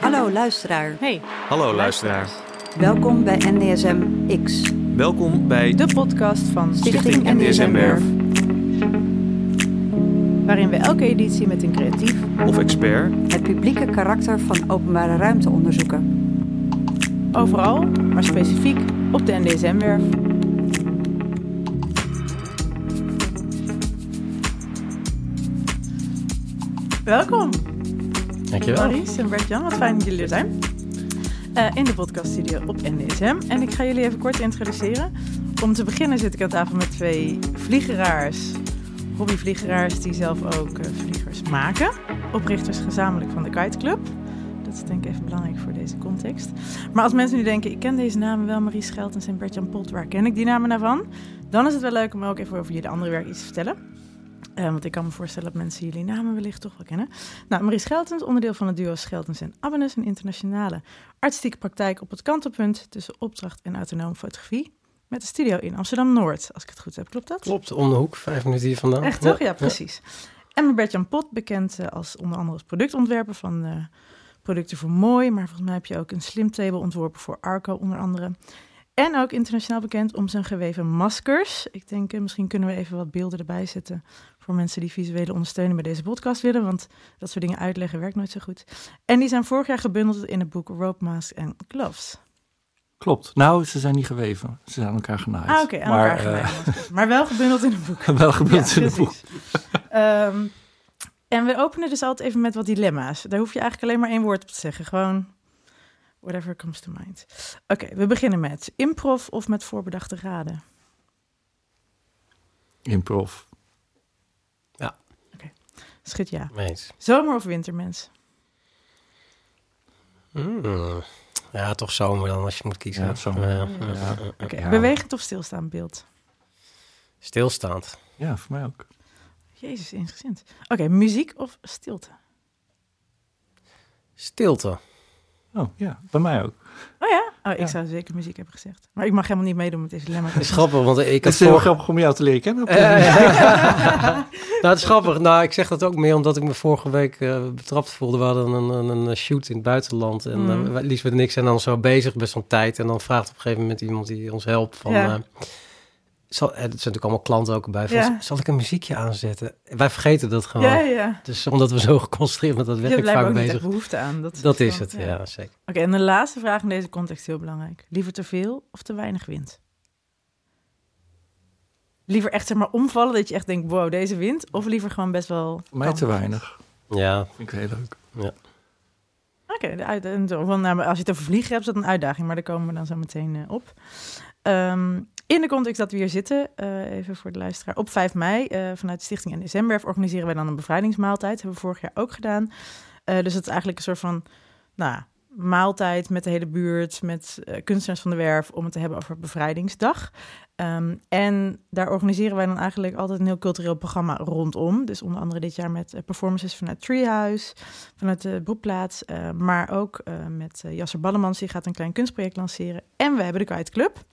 Hallo luisteraar. Hey, Hallo luisteraar. Welkom bij NDSM X, Welkom bij de podcast van Stichting NDSM NDSM Werf. waarin we elke editie met een creatief of expert het publieke karakter van openbare ruimte onderzoeken. overal, maar specifiek op de NDSM-werf. Welkom, Dankjewel. Maurice en Bert-Jan. Wat fijn dat jullie er zijn. Eh, in de podcaststudio op NDSM. En ik ga jullie even kort introduceren. Om te beginnen zit ik aan tafel met twee vliegeraars. Hobbyvliegeraars die zelf ook eh, vliegers maken. Oprichters gezamenlijk van de Kite Club. Dat is denk ik even belangrijk voor deze context. Maar als mensen nu denken, ik ken deze namen wel, Marie Scheltens en Bert-Jan Pot, waar ken ik die namen nou van? Dan is het wel leuk om ook even over jullie andere werk iets te vertellen. Eh, want ik kan me voorstellen dat mensen jullie namen wellicht toch wel kennen. Nou, Marie Scheltens, onderdeel van het duo Scheltens en Abbenes, een internationale artistieke praktijk op het kantelpunt tussen opdracht en autonome fotografie. Met een studio in Amsterdam-Noord, als ik het goed heb. Klopt dat? Klopt, om de hoek, vijf minuten hier vandaan. Echt toch? Ja, precies. En Bert-Jan Pot, bekend eh, als onder andere als productontwerper van eh, producten voor Mooi. Maar volgens mij heb je ook een slim table ontworpen voor Arco onder andere. En ook internationaal bekend om zijn geweven maskers. Ik denk, misschien kunnen we even wat beelden erbij zetten voor mensen die visuele ondersteuning bij deze podcast willen. Want dat soort dingen uitleggen werkt nooit zo goed. En die zijn vorig jaar gebundeld in het boek Rope Mask and Gloves. Klopt. Nou, ze zijn niet geweven. Ze zijn aan elkaar genaaid. Ah, oké, aan maar, elkaar eh, genaaid maskers. Maar wel gebundeld in een boek. wel Ja, in het boek. Ehm, en we openen dus altijd even met wat dilemma's. Daar hoef je eigenlijk alleen maar één woord op te zeggen. Gewoon whatever comes to mind. Oké, we beginnen met improv of met voorbedachte raden. Improv. Schud ja. Meens. Zomer of wintermens? Mm. Ja, toch zomer dan als je moet kiezen. Ja, zomer. Ja, Ja. bewegend of stilstaand beeld? Stilstaand. Ja, voor mij ook. Jezus, interessant. Oké, muziek of stilte? Stilte. Oh, ja, bij mij ook. Oh ja? Oh, ik Ja. zou zeker muziek hebben gezegd. Maar ik mag helemaal niet meedoen met deze dilemma. Het is grappig, want ik Het had is heel vorige... grappig om jou te leren kennen. Eh, ja. nou, het is grappig. Nou, ik zeg dat ook meer omdat ik me vorige week eh, betrapt voelde. We hadden een, een, een shoot in het buitenland. En Mm. mm. Liesbeth en ik zijn dan zo bezig best wel tijd. En dan vraagt op een gegeven moment iemand die ons helpt van... Ja. Zal, eh, er zijn natuurlijk allemaal klanten ook bij. Van, Ja. Zal ik een muziekje aanzetten? Wij vergeten dat gewoon. Ja, ja. Dus omdat we zo geconcentreerd met dat Je werk blijkbaar vaak ook niet echt bezig. behoefte aan. Dat is, Dat is gewoon- het, ja, zeker. Oké, en de laatste vraag in deze context heel belangrijk. Liever te veel of te weinig wind? Liever echt zeg maar omvallen dat je echt denkt, wow, deze wind? Of liever gewoon best wel... Voor mij te weinig. Ja, Vind ik heel leuk. Oké, de en zo, want, nou, als je het over vliegen hebt, is dat een uitdaging. Maar daar komen we dan zo meteen eh, op. Ehm, in de context dat we hier zitten, eh, even voor de luisteraar. Op 5 mei eh, vanuit de Stichting NDSM-werf organiseren wij dan een bevrijdingsmaaltijd. hebben we vorig jaar ook gedaan. Eh, dus het is eigenlijk een soort van nou, maaltijd met de hele buurt, met kunstenaars van de werf, om het te hebben over Bevrijdingsdag. Ehm, en daar organiseren wij dan eigenlijk altijd een heel cultureel programma rondom. Dus onder andere dit jaar met performances vanuit Treehouse, vanuit de Broekplaats, maar ook met Jasser Ballemans, die gaat een klein kunstproject lanceren. En we hebben de Kite Club.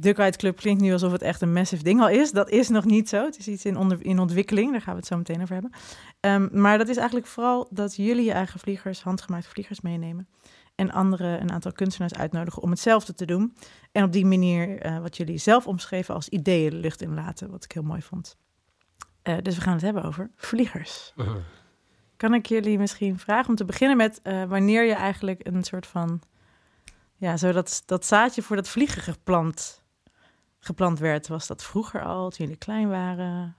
De Club klinkt nu alsof het echt een massive ding al is. Dat is nog niet zo. Het is iets in, onder, in ontwikkeling. Daar gaan we het zo meteen over hebben. Ehm, maar dat is eigenlijk vooral dat jullie je eigen vliegers, handgemaakte vliegers meenemen. En anderen, een aantal kunstenaars uitnodigen om hetzelfde te doen. En op die manier eh, wat jullie zelf omschreven als ideeën de lucht in laten. Wat ik heel mooi vond. Eh, dus we gaan het hebben over vliegers. Kan ik jullie misschien vragen om te beginnen met eh, wanneer je eigenlijk een soort van, ja, zo dat, dat zaadje voor dat vliegen geplant, geplant werd? Was dat vroeger al, toen jullie klein waren?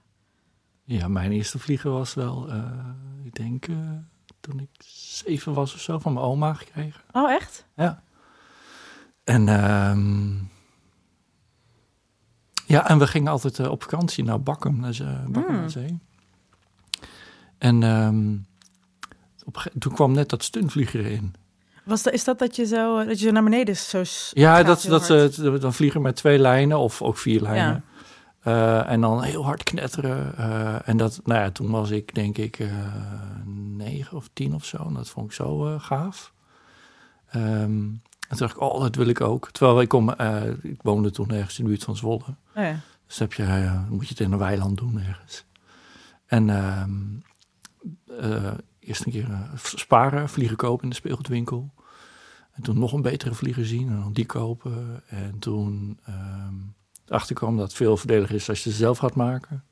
Ja, mijn eerste vlieger was wel, eh, ik denk, eh, toen ik zeven was of zo, van mijn oma gekregen. Oh, echt? Ja. En, ehm, ja, en we gingen altijd eh, op vakantie naar Bakkum, naar. Bakkum Hmm. aan zee. En ehm, op, toen kwam net dat stuntvlieger in. Was dat, is dat dat je zo, eh, dat je zo naar beneden zo Ja, dat, dat hard? ze dan vliegen met twee lijnen of ook vier lijnen. Eh, en dan heel hard knetteren. eh, en dat, nou ja, toen was ik denk ik eh, negen of tien of zo. En dat vond ik zo eh, gaaf. Ehm, en toen dacht ik, oh, dat wil ik ook. Terwijl ik, kom, eh, ik woonde toen ergens in de buurt van Zwolle. Oh ja. Dus heb je, eh, moet je het in een weiland doen ergens. En ehm eh, eerst een keer eh, sparen, vliegen kopen in de speelgoedwinkel. En toen nog een betere vlieger zien en dan die kopen. En toen ehm erachter kwam dat het veel voordeliger is als je ze zelf gaat maken.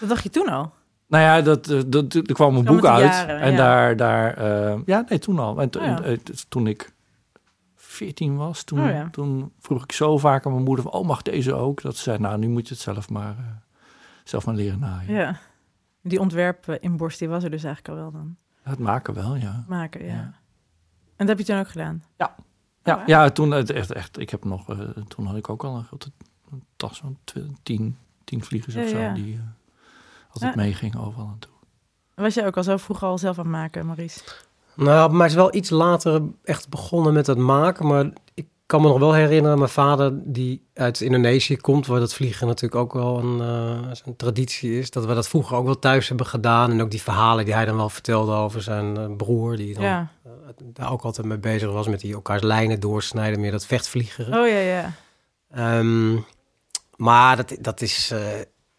Dat dacht je toen al? Nou ja, dat, eh, dat, er kwam een boek uit. jaren, en ja. daar, daar eh, ja, nee, toen al. En Oh ja. toen ik 14 was, toen, Oh ja. toen vroeg ik zo vaak aan mijn moeder: van, Oh, mag deze ook? Dat ze zei: Nou, nu moet je het zelf maar, zelf maar leren naaien. Ja. Die ontwerp inborst, die was er dus eigenlijk al wel dan. Het maken wel, ja. Maken, ja. Ja. En dat heb je toen ook gedaan? Ja, Wauw. ja toen, het echt, echt, ik heb nog, eh, toen had ik ook al een grote tas van tien, tien vliegers Ja, of zo, ja. die eh, altijd Ja. meegingen overal naartoe. Was jij ook al zo vroeg al zelf aan het maken, Maurice? Nou, bij mij is wel iets later echt begonnen met het maken. Maar ik kan me nog wel herinneren, mijn vader die uit Indonesië komt, waar dat vliegen natuurlijk ook wel een, eh, een traditie is. Dat we dat vroeger ook wel thuis hebben gedaan. En ook die verhalen die hij dan wel vertelde over zijn eh, broer, die dan Ja. daar ook altijd mee bezig was met die elkaars lijnen doorsnijden, meer dat vechtvliegeren. Oh ja, ja. Ehm, maar dat, dat, is, eh,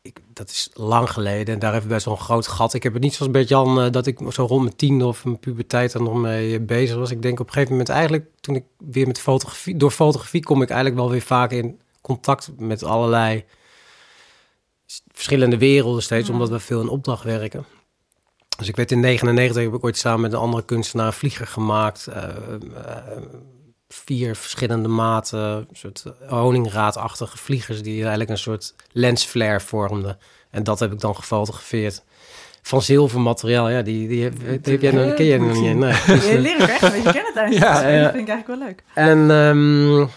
ik, dat is lang geleden en daar heeft best wel een groot gat. Ik heb het niet zoals bij Jan eh, dat ik zo rond mijn tiende of mijn puberteit er nog mee bezig was. Ik denk op een gegeven moment eigenlijk, toen ik weer met fotografie, door fotografie kom ik eigenlijk wel weer vaak in contact met allerlei verschillende werelden steeds, Mhm. omdat we veel in opdracht werken. Dus ik werd in 99 heb ik ooit samen met een andere kunstenaar een vlieger gemaakt. eh, eh, vier verschillende maten, een soort honingraadachtige vliegers die eigenlijk een soort lensflare vormden. En dat heb ik dan gefotografeerd. Van zilvermateriaal, ja, die, die, heb, die heb jij nog, ken jij nog niet. Nee. Je leert echt kennen tijdens Ja, het ja. Dat vind ik eigenlijk wel leuk. En ehm,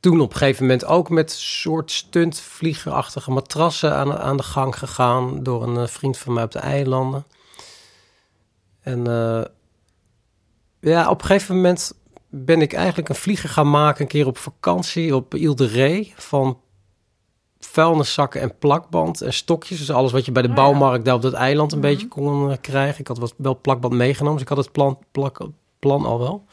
toen op een gegeven moment ook met soort stuntvliegerachtige matrassen aan, aan de gang gegaan door een eh, vriend van mij op de eilanden. En eh, ja, op een gegeven moment ben ik eigenlijk een vlieger gaan maken een keer op vakantie op Ile de Ré van vuilniszakken en plakband en stokjes. Dus alles wat je bij de Oh bouwmarkt daar op dat eiland een Mhm. beetje kon eh, krijgen. Ik had wat, wel plakband meegenomen, dus ik had het plan, plak, plan al wel.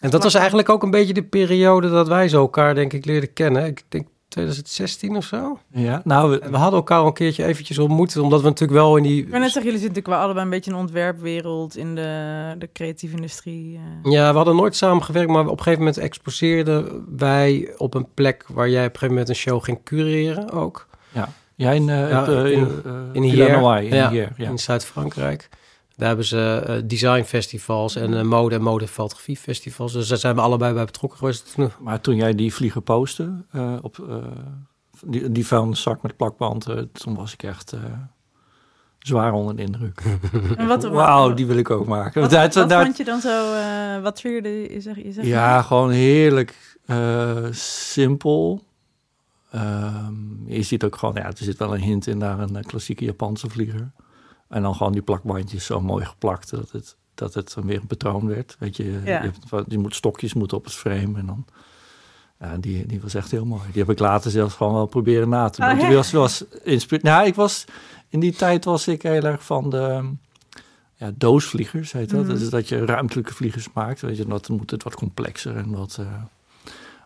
En dat was eigenlijk ook een beetje de periode dat wij zo elkaar, denk ik, leerden kennen. Ik denk 2016 of zo. Ja, nou, we- we hadden elkaar al een keertje eventjes ontmoet, omdat we natuurlijk wel in die... Ik wil net zeggen, jullie zitten natuurlijk wel allebei een beetje in de ontwerpwereld, in de, de creatieve industrie. eh. Ja, we hadden nooit samen gewerkt, maar op een gegeven moment exposeerden wij op een plek waar jij op een gegeven moment een show ging cureren ook. jij in, eh, Ja, eh, in- eh, in Villa Hier. In Ja, Hier, ja. in Zuid-Frankrijk. Daar hebben ze eh, designfestivals en eh, mode- en modefotografie-festivals. Dus daar zijn we allebei bij betrokken geweest. Maar toen jij die vliegen postte eh, op eh, die, die vuilniszak met plakband, eh, toen was ik echt eh, zwaar onder de indruk. En wat, Wauw, die wil ik ook maken. Wat, vond je dan zo, eh, wat triggerde je? Zeg, je zegt ja, gewoon heerlijk eh, simpel. Ehm, je ziet ook gewoon, ja, er zit wel een hint in naar een klassieke Japanse vlieger. En dan gewoon die plakbandjes zo mooi geplakt dat het, dat het dan weer een patroon werd. Weet je, Ja. je, hebt, wat- je moet stokjes moeten op het frame en dan... Ja, die, die was echt heel mooi. Die heb ik later zelfs gewoon wel proberen na te doen. Oh, Die hè? was, was nou, ik was, in die tijd was ik heel erg van de ja, doosvliegers, heet dat. Mhm. Dus dat je ruimtelijke vliegers maakt. Weet je, dat moet het wat complexer en wat... eh,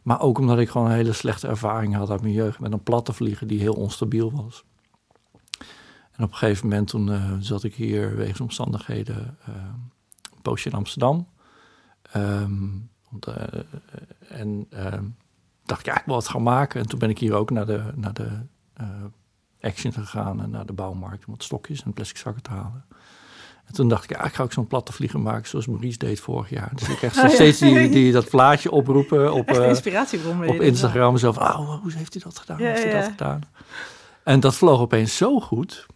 maar ook omdat ik gewoon een hele slechte ervaring had uit mijn jeugd met een platte vlieger die heel onstabiel was. En op een gegeven moment toen eh, zat ik hier wegens omstandigheden een poosje in Amsterdam. Want, eh, en ehm, dacht ik, ja, ik wil wat gaan maken. En toen ben ik hier ook naar de, naar de Action gegaan en naar de bouwmarkt om wat stokjes en plastic zakken te halen. En toen dacht ik, ja, ik ga ook zo'n platte vlieger maken zoals Maurice deed vorig jaar. Dus ik echt Oh, ja. steeds die, die, dat plaatje oproepen op, je op Instagram. Zo van, oh, hoe heeft hij dat gedaan? Ja, hoe heeft hij dat gedaan? En dat vloog opeens zo goed.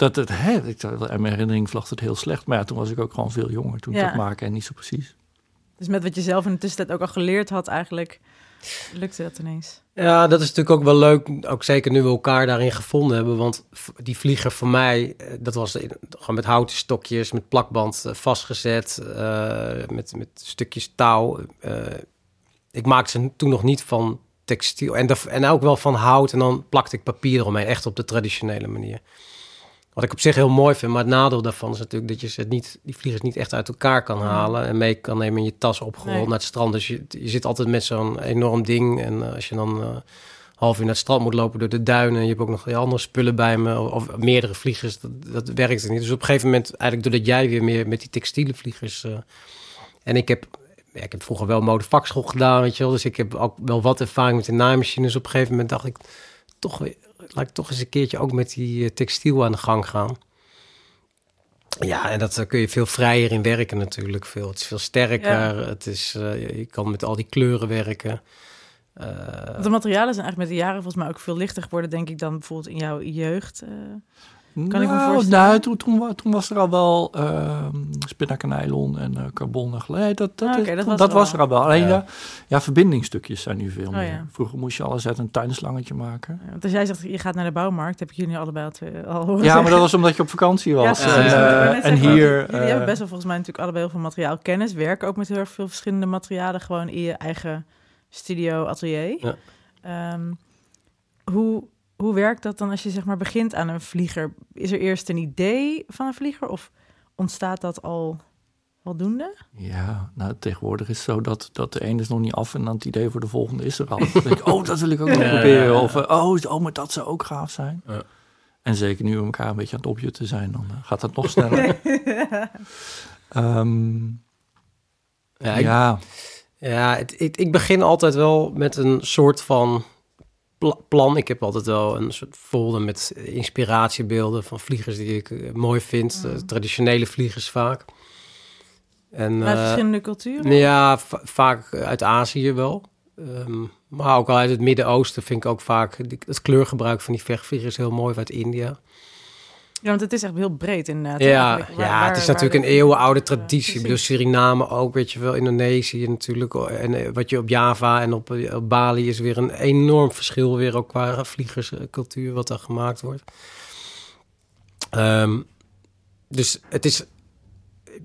Dat het, hè, ik, in mijn herinnering vloog het heel slecht. Maar ja, toen was ik ook gewoon veel jonger toen ik Ja. dat maken en niet zo precies. Dus met wat je zelf in de tussentijd ook al geleerd had eigenlijk, lukte dat ineens. Ja, dat is natuurlijk ook wel leuk. Ook zeker nu we elkaar daarin gevonden hebben. Want die vlieger voor mij, eh, dat was in- gewoon met houten stokjes, met plakband eh, vastgezet, eh, met, met stukjes touw. Eh, ik maakte ze toen nog niet van textiel. En, dat- en ook wel van hout. En dan plakte ik papier eromheen, echt op de traditionele manier. Wat ik op zich heel mooi vind, maar het nadeel daarvan is natuurlijk dat je ze niet, die vliegers niet echt uit elkaar kan halen en mee kan nemen in je tas opgerold Nee. naar het strand. Dus je, je zit altijd met zo'n enorm ding. En eh, als je dan eh, half uur naar het strand moet lopen door de duinen. En je hebt ook nog andere spullen bij me. Of, of meerdere vliegers. Dat, dat werkte niet. Dus op een gegeven moment, eigenlijk doordat jij weer meer met die textiele vliegers... eh, en ik heb, ja, ik heb vroeger wel modevakschool gedaan, weet je wel. Dus ik heb ook wel wat ervaring met de naaimachines. Op een gegeven moment dacht ik, toch weer, laat ik toch eens een keertje ook met die eh, textiel aan de gang gaan. Ja, en dat daar kun je veel vrijer in werken natuurlijk. Veel, het is veel sterker. Het is, eh, je- kan met al die kleuren werken. Eh, de materialen zijn eigenlijk met de jaren volgens mij ook veel lichter geworden, denk ik, dan bijvoorbeeld in jouw jeugd. Kan ik me nou, voorstellen? Nou, toen, toen, wa- toen was er al wel uh, en en eh, carbon. en dat, dat, Ah, dat dat, was er was al. er al wel. Alleen Ja. ja. ja, verbindingstukjes zijn nu veel Oh, meer. ja. Vroeger moest je alles uit een tuinslangetje maken. Want als jij zegt, je gaat naar de bouwmarkt, heb ik jullie allebei al, twee, al horen Ja, maar dat was omdat je op vakantie was. Ja, en, eh, en hier... Jullie eh, hebben best wel volgens mij natuurlijk allebei heel veel materiaalkennis. Werken ook met heel erg veel verschillende materialen gewoon in je eigen studio, atelier. Ja. Ehm, hoe, hoe werkt dat dan als je zeg maar begint aan een vlieger? Is er eerst een idee van een vlieger of ontstaat dat al voldoende? Ja, nou tegenwoordig is het zo dat, dat de ene is nog niet af en dan het idee voor de volgende is er al. Dan denk ik, oh, dat wil ik ook nog Ja, proberen. ja, ja. Of, eh, oh, oh, maar dat zou ook gaaf zijn. Ja. En zeker nu we elkaar een beetje aan het opjutten zijn, dan eh, gaat dat nog sneller. Ehm, ja, ik, ja, het, ik, ik begin altijd wel met een soort van plan. Ik heb altijd wel een soort folder met inspiratiebeelden van vliegers die ik eh, mooi vind. Mm. Eh, traditionele vliegers vaak. En, Uit eh, verschillende culturen? ja, va- vaak uit Azië wel. Ehm, maar ook al uit het Midden-Oosten vind ik ook vaak... die- het kleurgebruik van die vechtvliegers heel mooi uit India. Ja, want het is echt heel breed inderdaad. Ja, waar- ja waar- het is natuurlijk een eeuwenoude Ja, traditie. ik bedoel. Suriname ook, weet je wel, Indonesië natuurlijk. En eh, wat je op Java en op, eh, op Bali is weer een enorm verschil weer ook qua vliegerscultuur wat daar gemaakt wordt. Ehm, dus het is,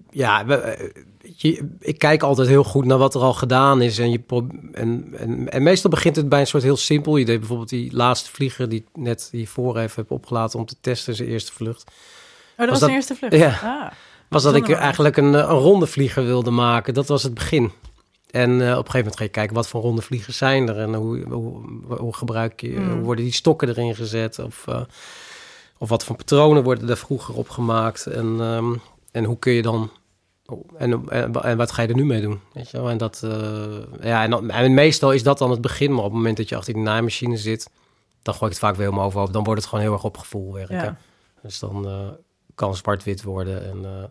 ja, we- eh, je, ik kijk altijd heel goed naar wat er al gedaan is. En, je, en, en, en meestal begint het bij een soort heel simpel idee. Bijvoorbeeld die laatste vlieger die ik net hiervoor even heb opgelaten om te testen, zijn eerste vlucht Oh, dat was, Was de dat- eerste vlucht? Ja. Ah. was dat ik eigenlijk een, een ronde vlieger wilde maken. Dat was het begin. En eh, op een gegeven moment ga je kijken wat voor ronde vliegers zijn er en hoe, hoe, hoe gebruik je, Mm. hoe worden die stokken erin gezet of, eh, of wat voor patronen worden er vroeger op gemaakt en, ehm, en hoe kun je dan en, en, en wat ga je er nu mee doen? Weet je wel? En, dat, eh, ja, en, dan- en meestal is dat dan het begin, maar op het moment dat je achter die naaimachine zit, dan gooi ik het vaak weer om overhoop. Dan wordt het gewoon heel erg op gevoel werken. Ja. Dus dan eh, kan zwart-wit worden en eh,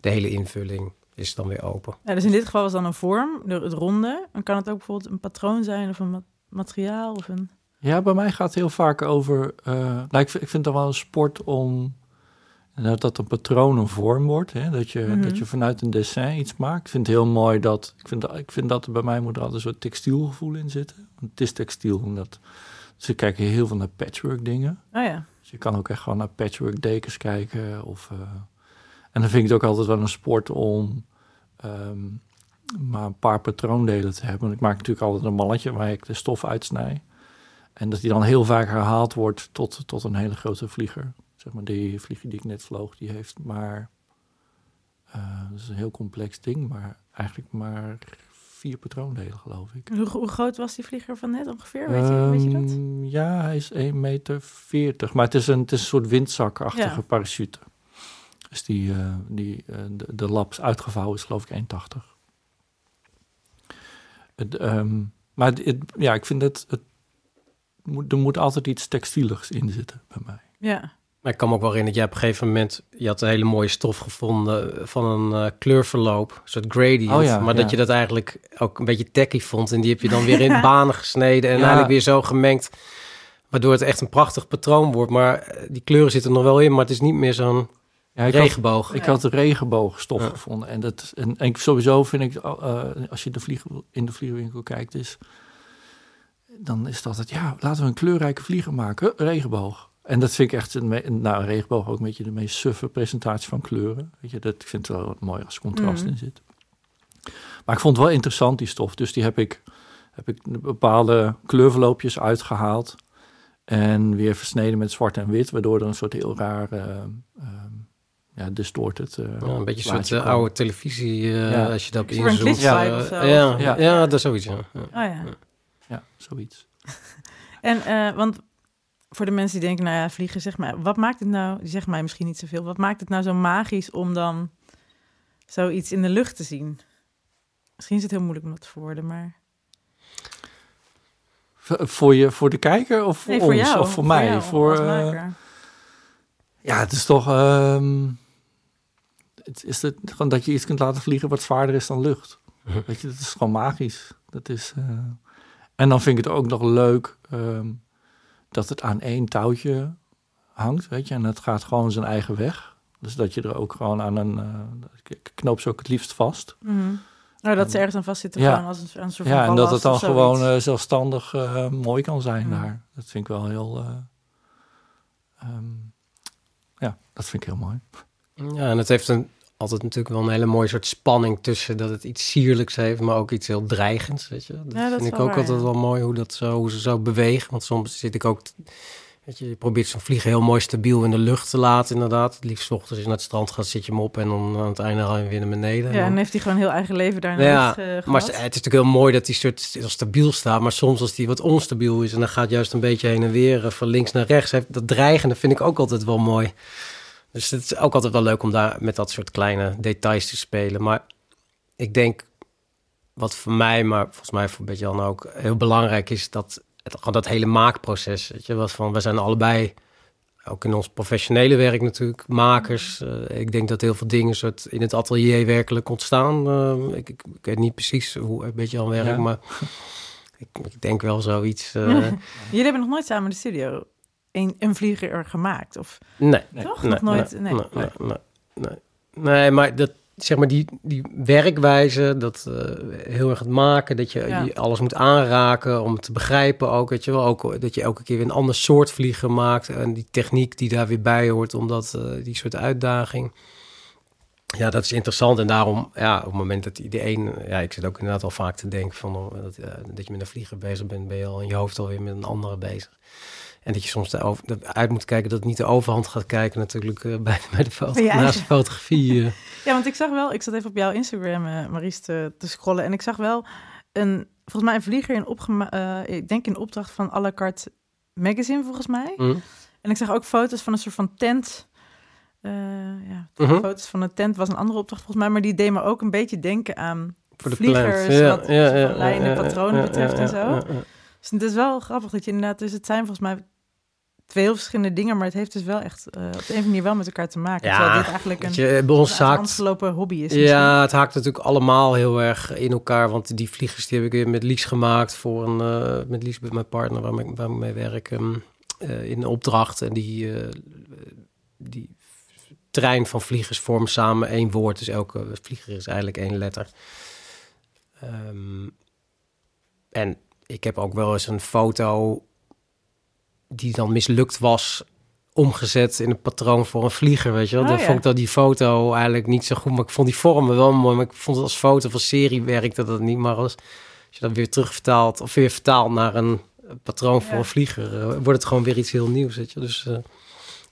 de hele invulling is dan weer open. Ja, dus in dit geval was dan een vorm, het ronde. Dan kan het ook bijvoorbeeld een patroon zijn of een ma- materiaal of een... Ja, bij mij gaat het heel vaak over. eh, nou, ik, vind- ik vind het wel een sport om. Dat, dat een patroon een vorm wordt. Hè? Dat, je, Mhm. dat je vanuit een dessin iets maakt. Ik vind het heel mooi dat. Ik vind, ik vind dat er bij mij moet er altijd een soort textielgevoel in zitten. Want het is textiel. Omdat, dus ik kijk heel veel naar patchwork dingen. Oh ja. Dus je kan ook echt gewoon naar patchwork dekens kijken. Of, eh, en dan vind ik het ook altijd wel een sport om ehm, maar een paar patroondelen te hebben. Want ik maak natuurlijk altijd een malletje waar ik de stof uitsnij. En dat die dan heel vaak herhaald wordt tot, tot een hele grote vlieger. Zeg maar, die vlieger die ik net vloog, die heeft maar... eh, dat is een heel complex ding, maar eigenlijk maar vier patroondelen, geloof ik. Hoe, hoe groot was die vlieger van net ongeveer? Weet je, weet je dat? Ehm, Ja, hij is 1,40 meter. Maar het is een, het is een soort windzakachtige Ja. parachute. Dus die, eh, die, eh, de, de laps uitgevouwen is geloof ik 1,80. Het, ehm, maar het, het- ja, ik vind het, het moet, er moet altijd iets textieligs in zitten bij mij. Ja. Maar ik kan me ook wel herinneren dat jij op een gegeven moment... je had een hele mooie stof gevonden van een eh, kleurverloop, een soort gradient. Oh ja, maar ja. dat je dat eigenlijk ook een beetje tacky vond. En die heb je dan weer in banen gesneden en eigenlijk weer zo gemengd. Waardoor het echt een prachtig patroon wordt. Maar eh, die kleuren zitten nog wel in, maar het is niet meer zo'n Ja, ik had, regenboog. ik had regenboogstof Ja. gevonden. En, dat, en, en sowieso vind ik, eh, als je de vlieg, in de vliegenwinkel kijkt, is, dan is het altijd, ja, laten we een kleurrijke vlieger maken. Regenboog. En dat vind ik echt, een, nou, een regenboog ook een beetje de meest suffe presentatie van kleuren. Weet je, dat, ik vind het wel wat mooi als contrast Mhm. in zit. Maar ik vond het wel interessant, die stof. Dus die heb ik, heb ik bepaalde kleurverloopjes uitgehaald. En weer versneden met zwart en wit, waardoor er een soort heel raar, eh, ehm, ja, distorted eh, Ja, een beetje een soort eh, kwam. oude televisie, eh, Ja. als je dat of zo. Ja, Ja. ja. dat is zoiets, ja. ja. Oh ja. Ja, zoiets. En, eh, want voor de mensen die denken, nou ja, vliegen, zeg maar, wat maakt het nou, die zeggen mij misschien niet zoveel, wat maakt het nou zo magisch om dan zoiets in de lucht te zien? Misschien is het heel moeilijk om dat te verwoorden, maar... Voor, je, voor de kijker of voor, Nee, voor ons jou. of voor, mij? jou voor, eh, ja, het is toch... ehm, het is het, gewoon dat je iets kunt laten vliegen wat zwaarder is dan lucht. Weet je, dat is gewoon magisch. Dat is, eh, en dan vind ik het ook nog leuk ehm, dat het aan één touwtje hangt, weet je. En het gaat gewoon zijn eigen weg. Dus dat je er ook gewoon aan een... eh, ik knoop ze ook het liefst vast. Mhm. Oh, dat ze ergens aan vastzitten, Ja. gewoon als een, een soort van Ja, en dat het dan gewoon eh, zelfstandig eh, mooi kan zijn Mm. daar. Dat vind ik wel heel... eh, ehm, ja, dat vind ik heel mooi. Ja, en het heeft een, altijd natuurlijk wel een hele mooie soort spanning tussen dat het iets sierlijks heeft, maar ook iets heel dreigends, weet je. Dat, Ja, dat is vind ik ook waar, altijd ja. wel mooi hoe dat zo, hoe ze zo bewegen. Want soms zit ik ook, weet je, je probeert zo'n vliegen heel mooi stabiel in de lucht te laten, inderdaad. Het liefst ochtends als je naar het strand gaat, zit je hem op en dan aan het einde haal je hem weer naar beneden. Ja, En dan- heeft hij gewoon heel eigen leven daar in de Ja, eh, maar het is natuurlijk heel mooi dat die soort heel stabiel staat. Maar soms als die wat onstabiel is en dan gaat juist een beetje heen en weer eh, van links naar rechts. Heeft, dat dreigende vind ik ook altijd wel mooi. Dus het is ook altijd wel leuk om daar met dat soort kleine details te spelen. Maar ik denk wat voor mij, maar volgens mij voor Bert-Jan ook heel belangrijk is dat het, gewoon dat hele maakproces. Weet je, wat van, we zijn allebei ook in ons professionele werk natuurlijk makers. Eh, ik denk dat heel veel dingen soort in het atelier werkelijk ontstaan. Eh, ik, ik, ik weet niet precies hoe een beetje aan werk, Ja. maar ik, ik denk wel zoiets. eh, Jullie hebben nog nooit samen in de studio een, een vlieger gemaakt, of nee, toch? nee, nog nooit? Nee. nee, nee, nee, nee. Nee, maar dat, zeg maar die, die werkwijze, dat eh, heel erg het maken, dat je, Ja. je alles moet aanraken om het te begrijpen ook, weet je wel, ook dat je elke keer weer een ander soort vliegen maakt en die techniek die daar weer bij hoort, omdat eh, die soort uitdaging. Ja, dat is interessant en daarom, ja, op het moment dat die de een, ja, ik zit ook inderdaad al vaak te denken van oh, dat, eh, dat je met een vlieger bezig bent, ben je al in je hoofd alweer met een andere bezig. En dat je soms de over, uit moet kijken dat het niet de overhand gaat kijken natuurlijk eh, bij, bij de foto, je naast de fotografie. eh. Ja, want ik zag wel, ik zat even op jouw Instagram, eh Maries, te, te scrollen. En ik zag wel een, volgens mij een vlieger in opgema ik denk in opdracht van à la carte magazine, volgens mij. Hm. En ik zag ook foto's van een soort van tent. Ja, Mhm. foto's van een tent was een andere opdracht volgens mij, maar die deed me ook een beetje denken aan Voor de vliegers, plant. wat van lijnen, patronen betreft en zo. Dus het is wel grappig dat je inderdaad, dus het zijn volgens mij twee heel verschillende dingen, maar het heeft dus wel echt eh, op de een of andere manier wel met elkaar te maken. Ja, terwijl dit eigenlijk een je, bij ons haakt, handgelopen hobby is. misschien. ja, het haakt natuurlijk allemaal heel erg in elkaar. Want die vliegers die heb ik weer met Lies gemaakt voor een, eh, met Lies, mijn partner, waar ik, waar ik mee werk, ehm, eh, in een opdracht. En die, eh, die trein van vliegers vormt samen één woord. Dus elke vlieger is eigenlijk één letter. Ehm, en ik heb ook wel eens een foto die dan mislukt was omgezet in een patroon voor een vlieger, weet je wel. Oh, Dan ja. vond ik dat die foto eigenlijk niet zo goed, maar ik vond die vormen wel mooi. Maar ik vond het als foto van serie werkte dat niet. Maar als, als je dat weer terugvertaalt of weer vertaalt naar een patroon voor Ja. een vlieger, eh, wordt het gewoon weer iets heel nieuws, weet je. Dus eh,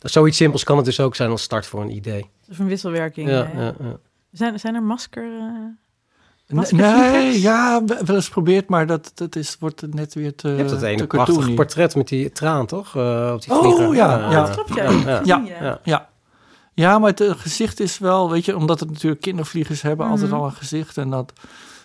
zoiets simpels kan het dus ook zijn als start voor een idee. Of een wisselwerking. Ja, ja, ja. Zijn, zijn er masker... eh? Nee, ja, we- wel eens geprobeerd, maar dat, dat is, wordt net weer te Je hebt dat ene prachtige portret met die traan, toch? Eh, op die Oh, vlieger. ja, ja. klopt, ja. ja, ja. Ja. Ja. maar het eh, gezicht is wel, weet je, omdat het natuurlijk kindervliegers hebben altijd Mhm. al een gezicht. En dat,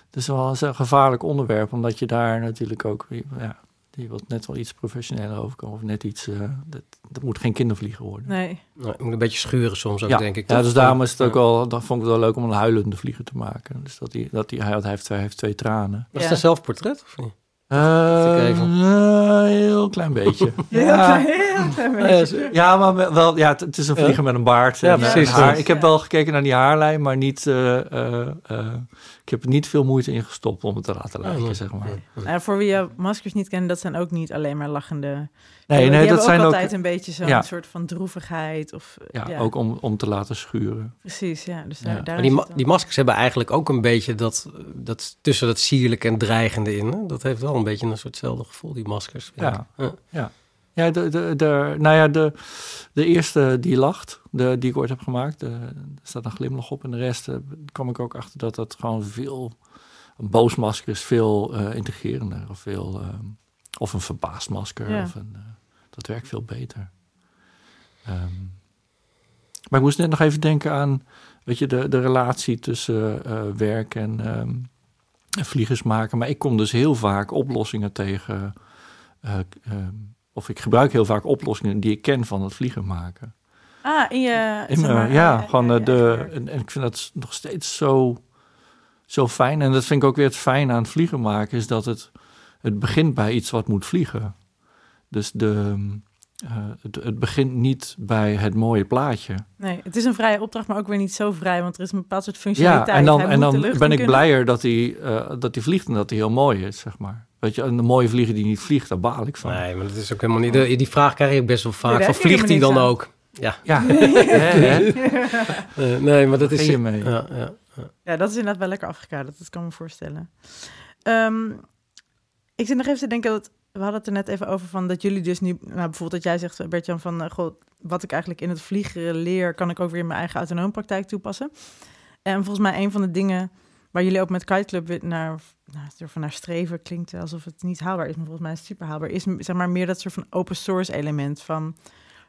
dat is wel eens een gevaarlijk onderwerp, omdat je daar natuurlijk ook, ja, die wat net wel iets professioneler overkomen. Of net iets, eh, dat, dat moet geen kindervlieger worden. Nee. Nou, het moet een beetje schuren soms ook, ja, denk ik. ja, dus daarom is het ook wel, dan vond ik het wel leuk om een huilende vlieger te maken. Dus dat hij, dat hij, hij, hij heeft, twee, hij heeft twee tranen. Was Ja. het een zelfportret of niet? Eh, even. eh, heel klein beetje. Ja, heel klein beetje. Ja, maar wel, ja, het, is een vlieger met een baard. Ja, en, precies. haar. Ja. Ik heb wel gekeken naar die haarlijn, maar niet, eh, eh, eh, ik heb er niet veel moeite in gestopt om het te laten lijken, nee. zeg maar. Voor wie jouw maskers niet kennen, dat zijn ook niet alleen maar lachende. Nee, die nee, hebben dat ook zijn ook, altijd een beetje zo'n ja. soort van droevigheid. Of, ja, ja, ook om, om te laten schuren. Precies, ja. Dus Ja. daar, daar Maar die, ma- die maskers hebben eigenlijk ook een beetje dat, dat tussen dat sierlijke en dreigende in. Hè? Dat heeft wel een beetje een soortzelfde gevoel, die maskers. Ja. Ja, ja, de, de, de, nou ja, de, de eerste die lacht, de, die ik ooit heb gemaakt, er staat een glimlach op. En de rest eh, kwam ik ook achter dat dat gewoon veel, een boos masker is veel eh, integrerender of veel eh, Of een verbaasmasker. Ja. Of een, dat werkt veel beter. Ehm, maar ik moest net nog even denken aan, weet je, de, de relatie tussen werk en, ehm, en vliegers maken. Maar ik kom dus heel vaak oplossingen tegen. eh, ehm, of ik gebruik heel vaak oplossingen die ik ken van het vliegen maken. Ah, in je... In zeg ja, eh, gewoon je eh, de. En, en ik vind dat nog steeds zo, zo fijn. En dat vind ik ook weer het fijn aan het vliegen maken, is dat het, het begint bij iets wat moet vliegen. Dus de, eh, het, het begint niet bij het mooie plaatje. Nee, het is een vrije opdracht, maar ook weer niet zo vrij, want er is een bepaald soort Ja, functionaliteit. en dan, en dan ben ik kunnen. blijer dat hij, eh, dat hij vliegt en dat hij heel mooi is, zeg maar. Weet je, een mooie vlieger die niet vliegt, daar baal ik van. Nee, maar dat is ook helemaal niet... Die, die vraag krijg je ook best wel vaak. van, vliegt hij dan ook? Ja. Ja? Eh, nee, maar dat is... Je mee. Ja, ja. Ja, dat is inderdaad wel lekker afgekaderd. Dat kan ik me voorstellen. Ehm, ik zit nog even te denken dat we hadden het er net even over van dat jullie dus nu, nou bijvoorbeeld dat jij zegt, Bertjan, van uh, goh, wat ik eigenlijk in het vliegen leer, kan ik ook weer in mijn eigen autonoom praktijk toepassen. En volgens mij een van de dingen waar jullie ook met Kite Club naar, nou, naar streven klinkt alsof het niet haalbaar is, maar volgens mij is het super haalbaar, is zeg maar meer dat soort van open source element van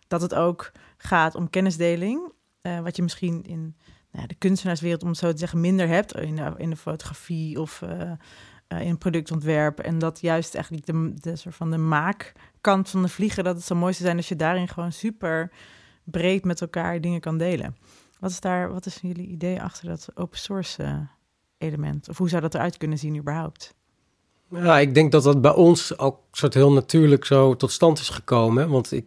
dat het ook gaat om kennisdeling, uh, wat je misschien in nou, de kunstenaarswereld, om zo te zeggen, minder hebt in de, in de fotografie of uh, uh, in productontwerp. En dat juist eigenlijk de, de soort van de maakkant van de vliegen, dat het zo mooi zou zijn als je daarin gewoon super breed met elkaar dingen kan delen. Wat is daar, wat is jullie idee achter dat open source element? Of hoe zou dat eruit kunnen zien überhaupt? Ja, ik denk dat dat bij ons ook soort heel natuurlijk zo tot stand is gekomen. Want ik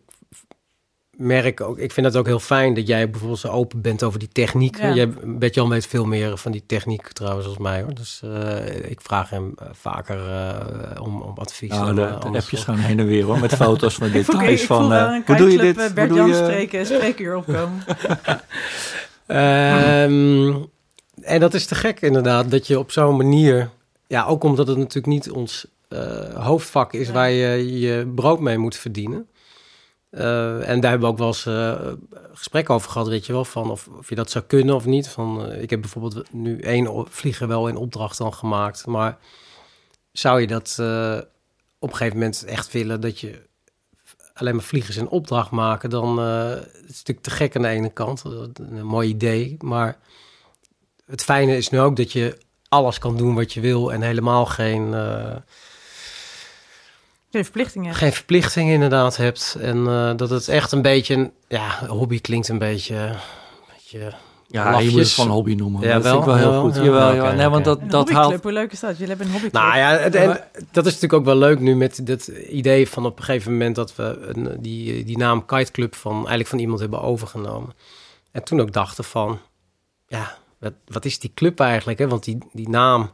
merk ook, ik vind het ook heel fijn dat jij bijvoorbeeld zo open bent over die techniek. Ja. Jij, Bert-Jan weet veel meer van die techniek trouwens als mij hoor. Dus uh, ik vraag hem uh, vaker uh, om, om advies. Nou, de, de appjes gaan heen en weer hoor, met foto's van details ik, ik van... uh, hoe doe je dit? Bert Jan spreken, spreekuur opkomen. um, en dat is te gek inderdaad, dat je op zo'n manier... Ja, ook omdat het natuurlijk niet ons hoofdvak is ja. waar je je brood mee moet verdienen. Uh, en daar hebben we ook wel eens uh, gesprek over gehad, weet je wel, van of, of je dat zou kunnen of niet. Van, ik heb bijvoorbeeld nu één vlieger wel in opdracht dan gemaakt, maar zou je dat op een gegeven moment echt willen dat je alleen maar vliegers in opdracht maken, dan is het natuurlijk te gek aan de ene kant, een mooi idee, maar het fijne is nu ook dat je alles kan doen wat je wil en helemaal geen geen verplichtingen Geen verplichtingen inderdaad hebt. En uh, dat het echt een beetje... Een, ja, hobby klinkt een beetje... Een beetje ja, lafjes. je moet het van hobby noemen. Ja, dat wel, vind ik wel heel goed. Ja, Jawel, okay, ja. Nee, want dat, dat haalt... Hoe leuk is dat? Jullie hebben een hobbyclub. Nou ja, en, en, dat is natuurlijk ook wel leuk nu met dat idee van op een gegeven moment... dat we een, die, die naam Kite Club van, eigenlijk van iemand hebben overgenomen. En toen ook dachten van... Ja, wat, wat is die club eigenlijk? Hè? Want die, die naam...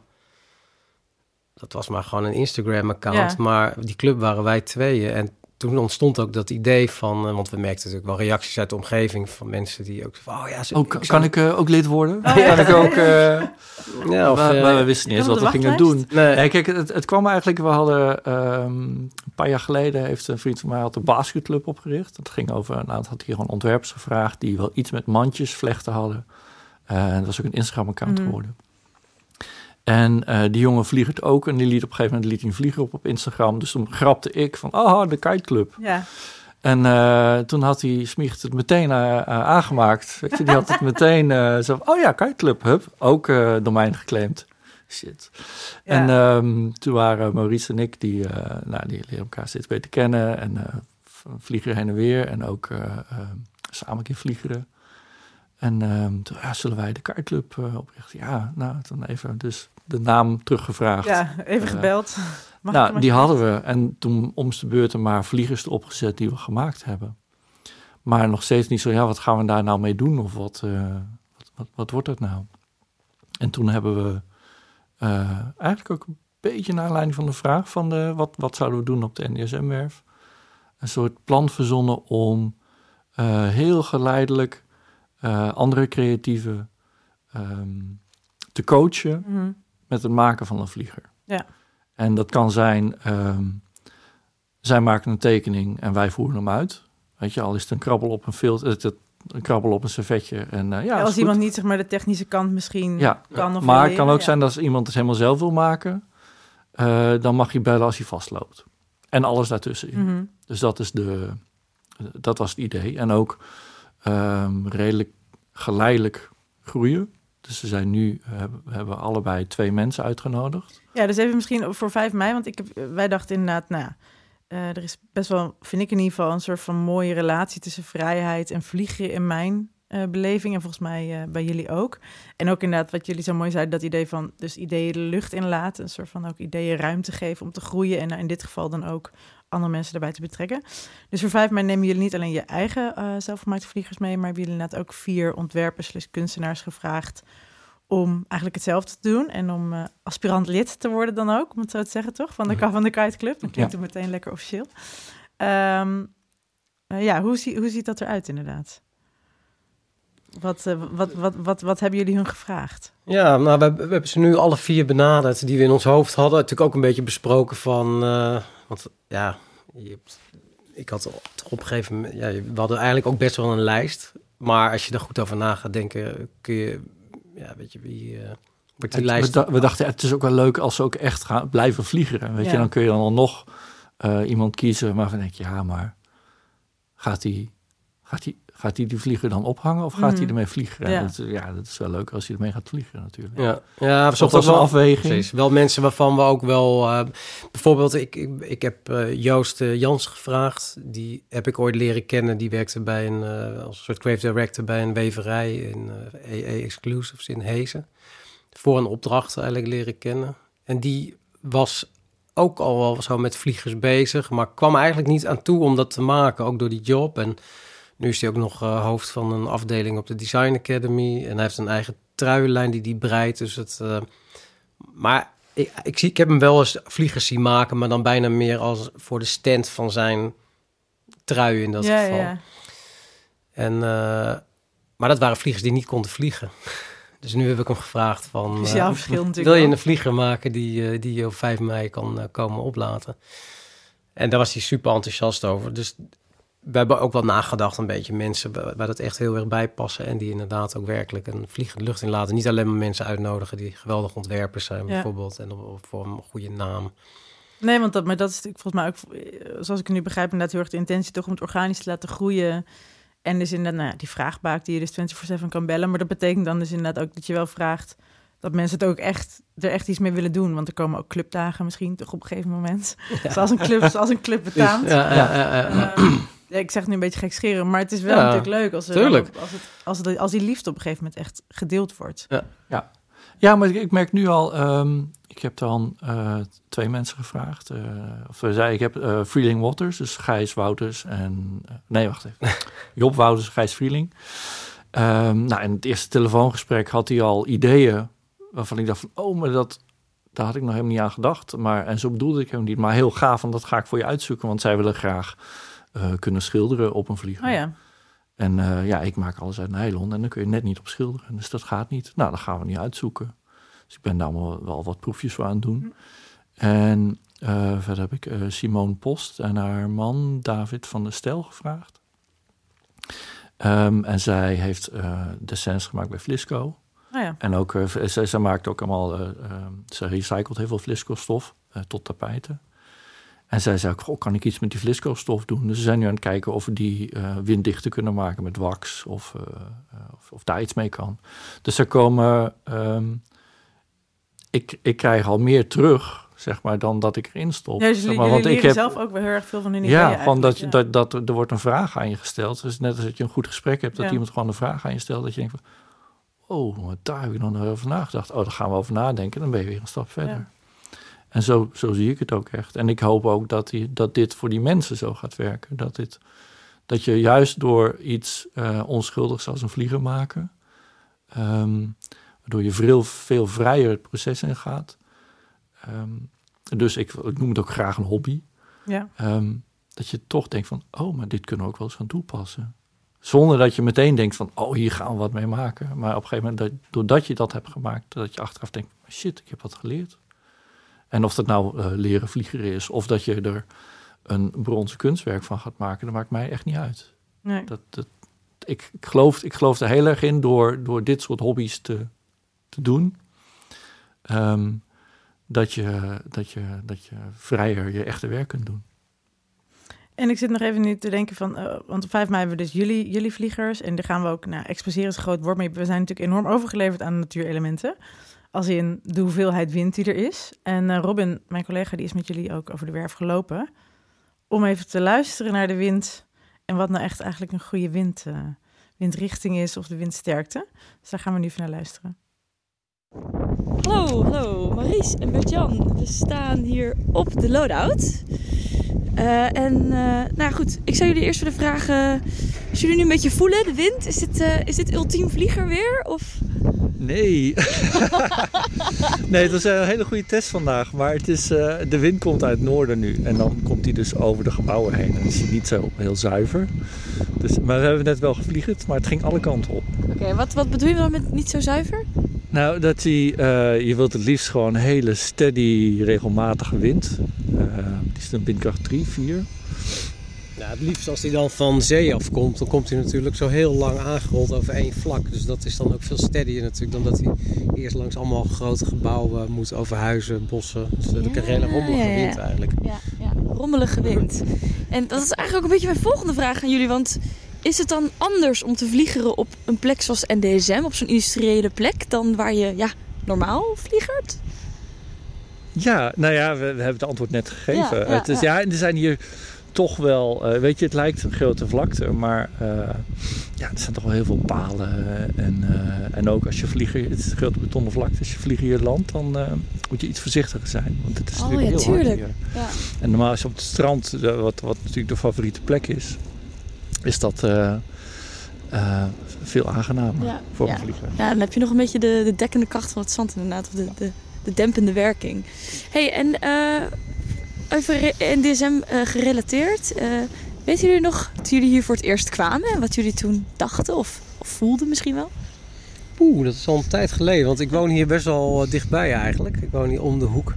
Dat was maar gewoon een Instagram-account. Ja. Maar die club waren wij tweeën. En toen ontstond ook dat idee van... Want we merkten natuurlijk wel reacties uit de omgeving... van mensen die ook... Oh ja, zo, ook, kan ik uh, ook lid worden? Oh, kan ik ook... Uh, ja, of, maar, maar we wisten niet eens wat we gingen doen. Nee. nee kijk, het, het, kwam eigenlijk... We hadden um, een paar jaar geleden... heeft een vriend van mij had een basketclub opgericht. Dat ging over... Nou, dat had hij gewoon ontwerpers gevraagd... die wel iets met mandjes, vlechten hadden. Uh, dat was ook een Instagram-account mm. geworden. En uh, die jongen vliegt ook. En die liet op een gegeven moment liet een vlieger op op Instagram. Dus toen grapte ik van, ah, de Kite Club. Ja. En uh, toen had hij Smicht het meteen uh, aangemaakt. Weet je, die had het meteen zo oh ja, Kite Club, hup, ook domein geclaimd. Shit. Ja. En um, toen waren Maurice en ik, die, nou, die leren elkaar steeds beter kennen. En vliegen heen en weer. En ook samen een keer vliegeren. En um, toen ja, zullen wij de kaartclub uh, oprichten? Ja, nou, toen even dus de naam teruggevraagd. Ja, even uh, gebeld. Mag nou, die hadden we. En toen om de beurt maar vliegers erop gezet die we gemaakt hebben. Maar nog steeds niet zo, ja, wat gaan we daar nou mee doen? Of wat, uh, wat, wat, wat, wordt dat nou? En toen hebben we eigenlijk ook een beetje naar aanleiding van de vraag van de, wat, wat zouden we doen op de NDSM-werf? Een soort plan verzonnen om heel geleidelijk uh, andere creatieven um, te coachen mm -hmm. met het maken van een vlieger. Ja. En dat kan zijn, um, zij maken een tekening en wij voeren hem uit. Weet je, al is het een krabbel op een filter, een krabbel op een servetje. En, uh, ja, ja, als iemand niet zeg maar de technische kant misschien ja, kan of Maar het kan ook ja. zijn dat als iemand het helemaal zelf wil maken, uh, dan mag je bellen als hij vastloopt. en alles daartussenin. Mhm. Dus dat, is de, dat was het idee. En ook ehm, redelijk geleidelijk groeien. Dus ze zijn nu, hebben, hebben allebei twee mensen uitgenodigd. Ja, dus even misschien voor 5 mei, want ik heb, wij dachten inderdaad, nou eh, er is best wel, vind ik in ieder geval, een soort van mooie relatie tussen vrijheid en vliegen in mijn eh, beleving. En volgens mij eh, bij jullie ook. En ook inderdaad, wat jullie zo mooi zeiden, dat idee van dus ideeën de lucht inlaten. Een soort van ook ideeën ruimte geven om te groeien. En in dit geval dan ook andere mensen erbij te betrekken. Dus voor 5 mei nemen jullie niet alleen je eigen zelfgemaakte vliegers mee, maar hebben jullie inderdaad ook vier ontwerpers, kunstenaars gevraagd om eigenlijk hetzelfde te doen en om aspirant lid te worden dan ook, om het zo te zeggen, toch? Van de, van de Kite Club. Dat klinkt Ja. het meteen lekker officieel. Ehm, eh, ja, hoe, zie, hoe ziet dat eruit inderdaad? Wat, eh, wat, wat, wat, wat hebben jullie hun gevraagd? Ja, nou, we, we hebben ze nu alle vier benaderd die we in ons hoofd hadden. Natuurlijk ook een beetje besproken van... eh, want ja, je hebt, ik had toch op een gegeven moment... Ja, we hadden eigenlijk ook best wel een lijst. Maar als je er goed over na gaat denken, kun je... Ja, weet je, wie... eh, wordt die Het- lijst... we, da- we dachten, het is ook wel leuk als ze ook echt gaan blijven vliegen. Weet Ja. je, dan kun je dan alsnog eh iemand kiezen. Maar dan denk je, ja, maar gaat die, gaat die, gaat die, die vlieger dan ophangen of gaat hij Mhm. ermee vliegen? Ja. Dat, ja, dat is wel leuk als hij ermee gaat vliegen natuurlijk. Ja, ja we Dat een wel- afweging. Precies. Wel mensen waarvan we ook wel... eh, bijvoorbeeld, ik, ik, ik heb eh, Joost eh, Jans gevraagd. Die heb ik ooit leren kennen. Die werkte bij een, eh, als een soort creative director bij een weverij in eh EE Exclusives in Hezen. Voor een opdracht eigenlijk leren kennen. En die was ook al wel zo met vliegers bezig. Maar kwam eigenlijk niet aan toe om dat te maken. Ook door die job. En nu is hij ook nog eh, hoofd van een afdeling op de Design Academy. En hij heeft een eigen truienlijn die die breidt. Dus het... eh, maar ik, ik, zie, ik heb hem wel eens vliegers zien maken, maar dan bijna meer als voor de stand van zijn trui in dat ja, geval. ja. En, eh, maar dat waren vliegers die niet konden vliegen. Dus nu heb ik hem gevraagd van... verschil Wil je een vlieger maken die, die je op 5 mei kan komen oplaten? En daar was hij super enthousiast over. Dus we hebben ook wel nagedacht een beetje mensen waar dat echt heel erg bij passen. En die inderdaad ook werkelijk een vliegende lucht in laten. Niet alleen maar mensen uitnodigen die geweldige ontwerpers zijn Ja. bijvoorbeeld. En voor een goede naam. Nee, want dat, maar dat is natuurlijk volgens mij ook, zoals ik het nu begrijp, inderdaad heel erg de intentie toch om het organisch te laten groeien. En dus inderdaad, nou ja, die vraagbaak die je dus 24-7 kan bellen. Maar dat betekent dan dus inderdaad ook dat je wel vraagt dat mensen het ook echt, er echt iets mee willen doen. Want er komen ook clubdagen misschien toch op een gegeven moment. Zoals een club, zoals een club betaamt. Ja, ja, ja, ja. Ehm, ja, ik zeg het nu een beetje gek scheren, maar het is wel Ja, natuurlijk leuk als, er ook- als, het, als, het, als die liefde op een gegeven moment echt gedeeld wordt. Ja, maar ik, ik merk nu al, ehm, ik heb dan eh, twee mensen gevraagd. eh, of we zei, ik heb eh Freeling Waters, dus Gijs Wouters en... eh, nee, wacht even. Job Wouters, Gijs Freeling. Ehm, nou, in het eerste telefoongesprek had hij al ideeën waarvan ik dacht van... oh, maar dat, daar had ik nog helemaal niet aan gedacht. Maar, en zo bedoelde ik hem niet. Maar heel gaaf, want dat ga ik voor je uitzoeken. Want zij willen graag eh, kunnen schilderen op een vlieger. Oh ja, En eh, ja, ik maak alles uit nylon en dan kun je net niet op schilderen. Dus dat gaat niet. Nou, dat gaan we niet uitzoeken. Dus ik ben daar wel wat proefjes voor aan het doen. En eh, verder heb ik Simone Post en haar man David van der Stel gevraagd. Ehm, en zij heeft eh dessins gemaakt bij Flisco. oh ja. En ook, zij, zij maakt ook allemaal, eh, ehm, ze recycelt heel veel Flisco-stof tot tapijten. En zij zei goh, kan ik iets met die Flisco-stof doen? Dus ze zijn nu aan het kijken of we die eh, winddichter kunnen maken met wax of, eh, eh, of, of daar iets mee kan. Dus er komen, ehm, ik, ik krijg al meer terug, zeg maar, dan dat ik erin stop. Ja, dus zeg maar, want ik heb, zelf ook weer heel erg veel van hun ideeën ja, van dat, dat, dat er wordt een vraag aan je gesteld. Dus net als dat je een goed gesprek hebt, dat Ja. iemand gewoon een vraag aan je stelt. Dat je denkt van, oh, daar heb ik nog nooit over nagedacht. Oh, daar gaan we over nadenken. Dan ben je weer een stap verder. En zo, zo zie ik het ook echt. En ik hoop ook dat, die, dat dit voor die mensen zo gaat werken. Dat, dit, dat je juist door iets eh, onschuldigs als een vlieger maken... ehm, waardoor je veel, veel vrijer het proces in gaat. Ehm, dus ik, ik noem het ook graag een hobby. Ja. Ehm, dat je toch denkt van, oh, maar dit kunnen we ook wel eens gaan toepassen. Zonder dat je meteen denkt van, oh, hier gaan we wat mee maken. Maar op een gegeven moment, dat, doordat je dat hebt gemaakt, dat je achteraf denkt, shit, ik heb wat geleerd. En of dat nou eh, leren vliegen is, of dat je er een bronzen kunstwerk van gaat maken, dat maakt mij echt niet uit. Nee. Dat, dat, ik, ik, geloof, ik geloof er heel erg in door, door dit soort hobby's te, te doen. Ehm, dat, je, dat, je, dat je vrijer je echte werk kunt doen. En ik zit nog even nu te denken van, eh, want op 5 mei hebben we dus jullie, jullie vliegers. En daar gaan we ook, nou, exposeren is een groot woord, maar we zijn natuurlijk enorm overgeleverd aan natuurelementen. Als in de hoeveelheid wind die er is. En eh, Robin, mijn collega, die is met jullie ook over de werf gelopen. Om even te luisteren naar de wind. En wat nou echt eigenlijk een goede wind, eh, windrichting is of de windsterkte. Dus daar gaan we nu even naar luisteren. Hallo, hallo, Maries en Bert-Jan. We staan hier op de loadout. Eh, en eh, nou goed, ik zou jullie eerst willen vragen... Als jullie nu een beetje voelen, de wind, is dit, eh, is dit ultiem vlieger weer? Of... Nee. nee, het was een hele goede test vandaag. Maar het is, de wind komt uit het noorden nu. En dan komt die dus over de gebouwen heen. En is hij niet zo heel zuiver. Dus, maar we hebben net wel gevliegend, maar het ging alle kanten op. Oké, wat, wat bedoel je dan met niet zo zuiver? Nou, dat hij, je wilt het liefst gewoon hele steady, regelmatige wind. Eh, die is een windkracht 3, 4. Nou, het liefst als hij dan van zee afkomt, dan komt hij natuurlijk zo heel lang aangerold over één vlak. Dus dat is dan ook veel steadier natuurlijk dan dat hij eerst langs allemaal grote gebouwen moet over huizen, bossen. Dus dat is een hele rommelige ja, ja. wind eigenlijk. Ja, ja, rommelige wind. En dat is eigenlijk ook een beetje mijn volgende vraag aan jullie. Want is het dan anders om te vliegeren op een plek zoals NDSM, op zo'n industriële plek, dan waar je ja, normaal vliegert? Ja, nou ja, we, we hebben het antwoord net gegeven. Ja, ja, het is, ja. en er zijn hier toch wel, eh, weet je, het lijkt een grote vlakte, maar eh, ja, er zijn toch wel heel veel palen. En, eh, en ook als je vliegen, het is een grote betonnen vlakte, als je vliegen hier landt, dan eh, moet je iets voorzichtiger zijn. Want het is Oh, natuurlijk ja, heel hard tuurlijk. hier. Ja. En normaal als je op het strand, eh, wat, wat natuurlijk de favoriete plek is, is dat eh, eh, veel aangenamer Ja, voor een vlieger. Ja, dan heb je nog een beetje de, de dekkende kracht van het zand inderdaad. Of de, de, de dempende werking. hey, en eh over re- NDSM eh, gerelateerd. eh weten jullie nog, toen jullie hier voor het eerst kwamen... en wat jullie toen dachten of, voelden misschien wel? Oeh, dat is al een tijd geleden, want ik woon hier best wel eh, dichtbij eigenlijk. Ik woon hier om de hoek.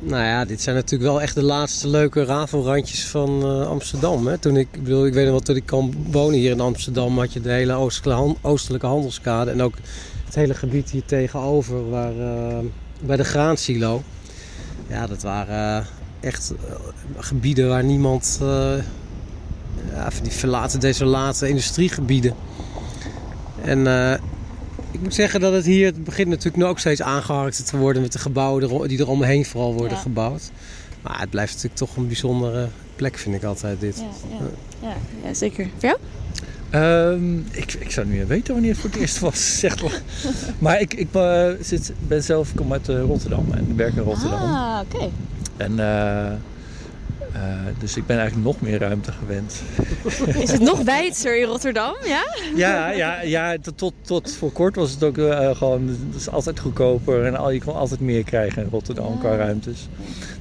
Nou ja, dit zijn natuurlijk wel echt de laatste leuke rafelrandjes van eh, Amsterdam. Hè? Toen ik, ik ik weet nog wel, toen ik kwam wonen hier in Amsterdam, had je de hele oostelijke handelskade. En ook het hele gebied hier tegenover, waar, eh, bij de graansilo. Ja, dat waren eh, echt eh, gebieden waar niemand... ja, die verlaten, desolate industriegebieden. En ik moet zeggen dat het hier, het begint natuurlijk nu ook steeds aangeharkt te worden met de gebouwen die er omheen vooral worden Ja. gebouwd. Maar het blijft natuurlijk toch een bijzondere plek, vind ik altijd dit. Ja, ja. ja, ja zeker. Voor jou? Ehm, ik, ik zou niet meer weten wanneer het voor het eerst was. Zeg maar maar ik, ik eh, zit, ben zelf, ik kom uit eh, Rotterdam en werk in Rotterdam. Ah, oké. En, eh, eh, dus ik ben eigenlijk nog meer ruimte gewend. Is het nog wijdser in Rotterdam, ja? Ja, ja, ja tot, tot, voor kort was het ook gewoon, het is altijd goedkoper en al, je kon altijd meer krijgen in Rotterdam Ja. qua ruimtes.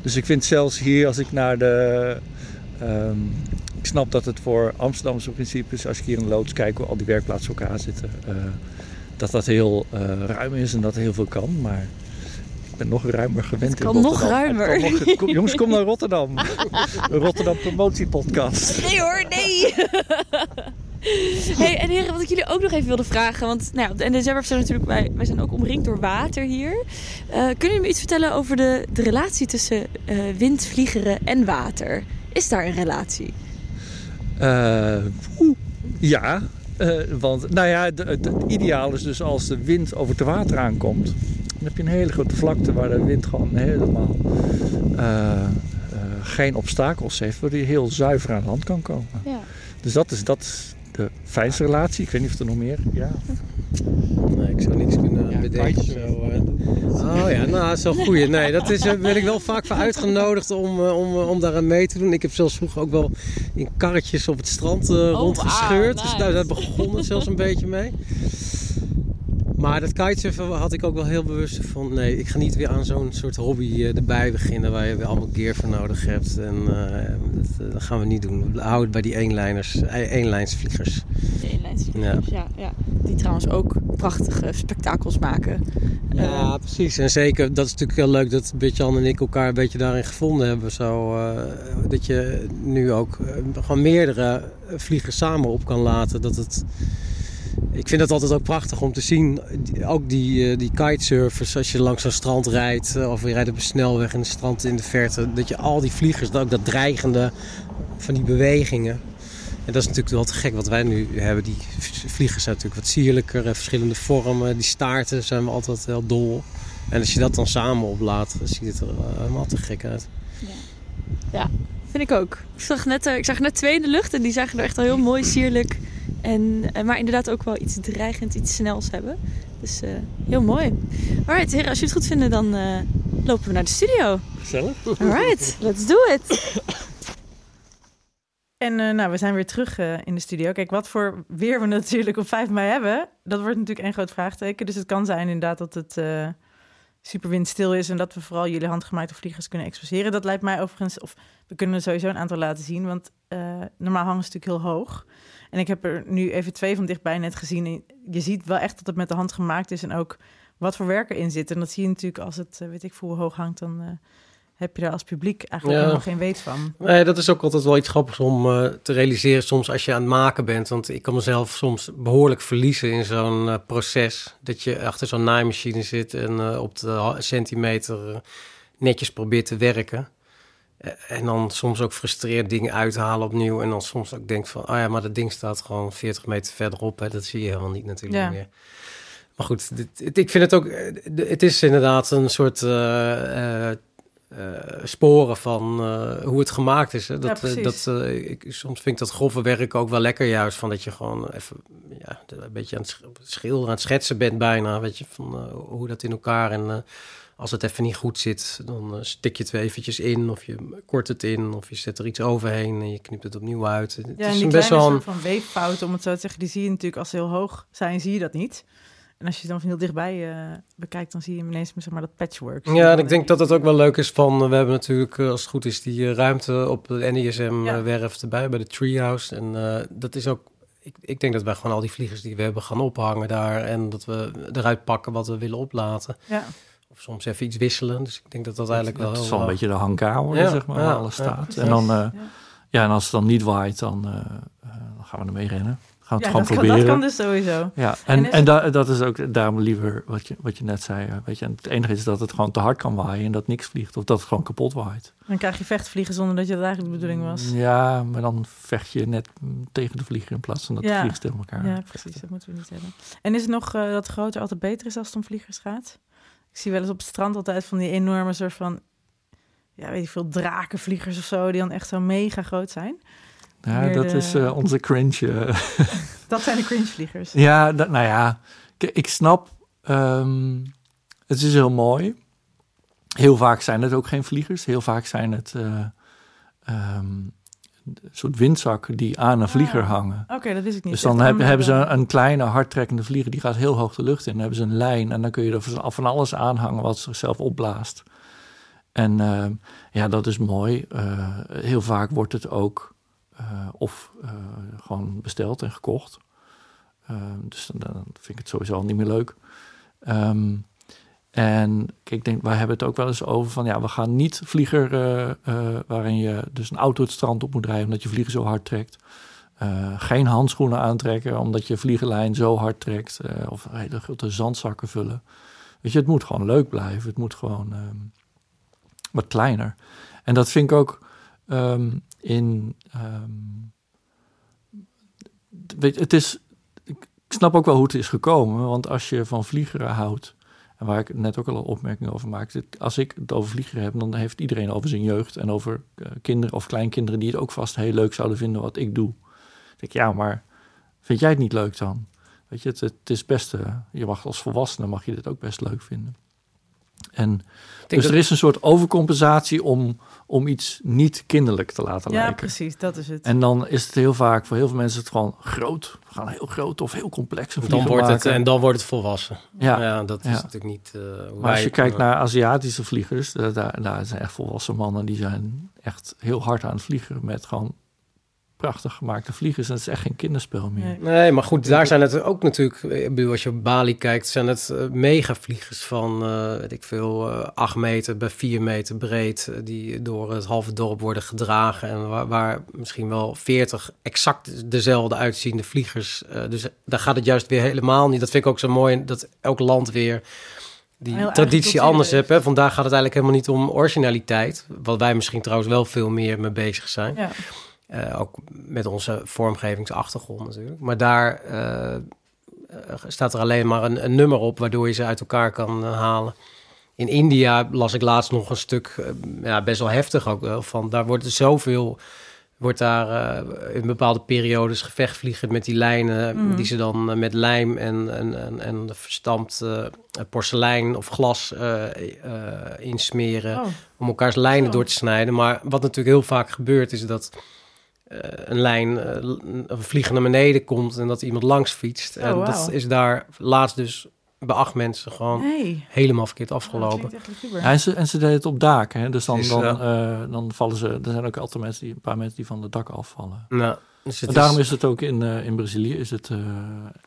Dus ik vind zelfs hier, als ik naar de, ehm, ik snap dat het voor Amsterdamse principes, als ik hier in de loods kijk hoe al die werkplaatsen elkaar zitten, eh, dat dat heel eh, ruim is en dat er heel veel kan, maar ik ben nog ruimer gewend Het in kan nog ruimer. Kan nog- kom- jongens, kom naar Rotterdam. Een Rotterdam promotiepodcast. Nee hoor, nee. hey, en heren, wat ik jullie ook nog even wilde vragen. Want nou NDSM zijn natuurlijk, wij, wij zijn ook omringd door water hier. Eh, kunnen jullie me iets vertellen over de, de relatie tussen eh, wind, vliegeren en water? Is daar een relatie? Eh, oeh, ja, eh, want nou ja, de- het, het ideaal is dus als de wind over het water aankomt. Dan heb je een hele grote vlakte waar de wind gewoon helemaal eh, eh, geen obstakels heeft. Waardoor je heel zuiver aan land kan komen. Ja. Dus dat is, dat is de fijnste relatie. Ik weet niet of er nog meer... Ja. Nee, ik zou niks kunnen bedenken. Zo, eh. Oh ja, nou, dat is wel goed. Nee, dat is, daar ben ik wel vaak voor uitgenodigd om, eh, om, eh, om daar aan mee te doen. Ik heb zelfs vroeger ook wel in karretjes op het strand eh, rondgescheurd. wauw, Dus daar, daar begon het zelfs een beetje mee. Maar dat kitesurfen had ik ook wel heel bewust van... nee, ik ga niet weer aan zo'n soort hobby eh, erbij beginnen... waar je weer allemaal gear voor nodig hebt. En eh, dat, eh, dat gaan we niet doen. We houden het bij die eenlijners, eenlijnsvliegers. Eenlijnsvliegers, ja. Ja, Die trouwens ook prachtige spektakels maken. Ja, precies. En zeker, dat is natuurlijk heel leuk dat Bitjan en ik elkaar een beetje daarin gevonden hebben. Zo, dat je nu ook gewoon meerdere vliegers samen op kan laten. Dat het ik vind het altijd ook prachtig om te zien. Ook die, eh, die kitesurfers, als je langs zo'n strand rijdt. eh, of je rijdt op een snelweg en een strand in de verte. Dat je al die vliegers, ook dat dreigende van die bewegingen. En dat is natuurlijk wel te gek wat wij nu hebben. Die vliegers zijn natuurlijk wat sierlijker, eh, verschillende vormen. Die staarten zijn we altijd heel dol. En als je dat dan samen oplaat, dan ziet het er helemaal te gek uit. Vind ik ook. Ik zag, net, ik zag net twee in de lucht en die zagen er echt al heel mooi, sierlijk. En, en maar inderdaad ook wel iets dreigend, iets snels hebben. Dus eh, heel mooi. Alright, heren, als jullie het goed vinden, dan eh, lopen we naar de studio. Gezellig. Alright, let's do it. En eh, nou, we zijn weer terug eh, in de studio. Kijk, wat voor weer we natuurlijk op 5 mei hebben, dat wordt natuurlijk een groot vraagteken. Dus het kan zijn inderdaad dat het eh super windstil is en dat we vooral jullie handgemaakte vliegers kunnen exposeren. Dat lijkt mij overigens, of we kunnen er sowieso een aantal laten zien, want eh, normaal hangen ze natuurlijk heel hoog. En ik heb er nu even twee van dichtbij net gezien. En je ziet wel echt dat het met de hand gemaakt is en ook wat voor werk erin zit. En dat zie je natuurlijk als het, eh, weet ik veel, hoe hoog hangt, dan eh, heb je daar als publiek eigenlijk Ja. helemaal geen weet van. Nee, dat is ook altijd wel iets grappigs om eh, te realiseren soms als je aan het maken bent. Want ik kan mezelf soms behoorlijk verliezen in zo'n proces. Dat je achter zo'n naaimachine zit en op de centimeter netjes probeert te werken. Eh, en dan soms ook frustreerd dingen uithalen opnieuw. En dan soms ook denkt van, oh ja, maar dat ding staat gewoon 40 meter verderop. Hè. Dat zie je helemaal niet natuurlijk Ja. meer. Maar goed, dit, het- ik vind het ook... eh, Het is inderdaad een soort... eh, sporen van hoe het gemaakt is. Hè. Dat, Ja, dat, ik, soms vind ik dat grove werk ook wel lekker juist. Van dat je gewoon even ja, een beetje aan het sch- schilderen, aan het schetsen bent bijna. Weet je, van hoe dat in elkaar... En als het even niet goed zit, dan eh, stik je het weer eventjes in. Of je kort het in, of je zet er iets overheen en je knipt het opnieuw uit. Het Ja, is en die best wel een... soort van weeffouten, om het zo te zeggen, die zie je natuurlijk als ze heel hoog zijn, zie je dat niet. En als je dan van heel dichtbij eh, bekijkt, dan zie je ineens zeg maar, dat patchwork. Ja, en ik denk dat het ook wel leuk is van... eh, We hebben natuurlijk, als het goed is, die ruimte op de Ja. NISM-werf erbij bij de Treehouse. En dat is ook... Ik, ik denk dat wij gewoon al die vliegers die we hebben gaan ophangen daar... en dat we eruit pakken wat we willen oplaten. Ja. Soms even iets wisselen. Dus ik denk dat dat eigenlijk wel... Het is wel een beetje de hankamer, Ja, zeg maar, ja, waar alles staat. en dan, eh, Ja. ja, en als het dan niet waait, dan, eh, eh, dan gaan we ermee rennen. Gaan we Ja, het dat, gewoon kan, dat proberen. kan dus sowieso. Ja, En en, is en, het- da- dat is ook daarom liever wat je, wat je net zei. Weet je, en het enige is dat het gewoon te hard kan waaien en dat niks vliegt. Of dat het gewoon kapot waait. Dan krijg je vechtvliegen zonder dat je dat eigenlijk de bedoeling was. Ja, maar dan vecht je net tegen de vlieger in plaats van dat Ja. de vliegers tegen elkaar Ja, vechten. precies. Dat moeten we niet hebben. En is het nog eh, dat groter altijd beter is als het om vliegers gaat? Ik zie wel eens op het strand altijd van die enorme soort van... Ja, weet je veel, drakenvliegers of zo, die dan echt zo mega groot zijn. Ja, Meer dat de- is eh, onze cringe. eh. Dat zijn de cringevliegers. Ja, dat, nou ja, ik snap. ehm, het is heel mooi. Heel vaak zijn het ook geen vliegers. Heel vaak zijn het eh, ehm, een soort windzakken die aan een vlieger Ah, hangen. Oké, dat wist ik niet. Dus dan heb- hebben ze een kleine hardtrekkende vlieger die gaat heel hoog de lucht in. Dan hebben ze een lijn en dan kun je er van- alles aanhangen wat zichzelf opblaast. En ehm, ja, dat is mooi. Eh, heel vaak wordt het ook eh, of eh, gewoon besteld en gekocht. Dus dan, dan vind ik het sowieso al niet meer leuk. Ehm, en ik denk, wij hebben het ook wel eens over van ja, we gaan niet vlieger eh, eh, waarin je dus een auto het strand op moet rijden omdat je vlieger zo hard trekt. Eh, geen handschoenen aantrekken omdat je vliegenlijn zo hard trekt. of hele grote zandzakken vullen. Weet je, het moet gewoon leuk blijven. Het moet gewoon ehm, wat kleiner. En dat vind ik ook ehm, in. ehm, weet, het is. Ik snap ook wel hoe het is gekomen. Want als je van vliegeren houdt. Waar ik net ook al een opmerking over maakte. Als ik het over vliegeren heb, dan heeft iedereen over zijn jeugd. En over eh, kinderen of kleinkinderen die het ook vast heel leuk zouden vinden wat ik doe. Dan denk ik, ja, maar vind jij het niet leuk dan? Weet je, het, het is best. eh, je mag als volwassene mag je dit ook best leuk vinden. En dus dat- er is een soort overcompensatie om, om iets niet kinderlijk te laten Ja, lijken. precies, dat is het. En dan is het heel vaak, voor heel veel mensen, het gewoon groot. We gaan heel groot of heel complex dan wordt het, en dan wordt het volwassen. ja. Ja, dat is Ja. natuurlijk niet... eh, hoe Maar als je kijkt naar Aziatische vliegers, daar, daar, daar zijn echt volwassen mannen die zijn echt heel hard aan het vliegen met gewoon prachtig gemaakte vliegers. Dat is echt geen kinderspel meer. Nee. Nee, maar goed, daar zijn het ook natuurlijk... Ik bedoel, als je op Bali kijkt, zijn het eh, megavliegers van, eh, weet ik veel, eh 8 meter bij 4 meter breed... eh, die door het halve dorp worden gedragen... en waar, waar misschien wel 40 exact dezelfde uitziende vliegers... eh, dus daar gaat het juist weer helemaal niet. Dat vind ik ook zo mooi, dat elk land weer die Heel traditie anders heeft. heeft. Hè? Vandaar gaat het eigenlijk helemaal niet om originaliteit... wat wij misschien trouwens wel veel meer mee bezig zijn... Ja. Eh, ook met onze vormgevingsachtergrond natuurlijk. Maar daar eh, eh, staat er alleen maar een, een nummer op waardoor je ze uit elkaar kan halen. In India las ik laatst nog een stuk, ja, best wel heftig ook wel, van daar wordt er zoveel, wordt daar in bepaalde periodes gevechtvliegen met die lijnen, Mhm. die ze dan met lijm en, en, en, en verstampt porselein of glas insmeren Oh, om elkaars lijnen door te snijden. Maar wat natuurlijk heel vaak gebeurt, is dat een lijn eh, een vliegen naar beneden komt en dat iemand langs fietst. Oh, en dat is daar laatst dus bij acht mensen gewoon helemaal verkeerd Dat afgelopen. Ja, en, ze, en ze deden het op daken. Hè? Dus dan, Dus, dan, eh, dan vallen ze. Er zijn ook altijd mensen die, een paar mensen die van het dak afvallen. Nou, dus het daarom is het ook in, eh, in Brazilië is het, eh,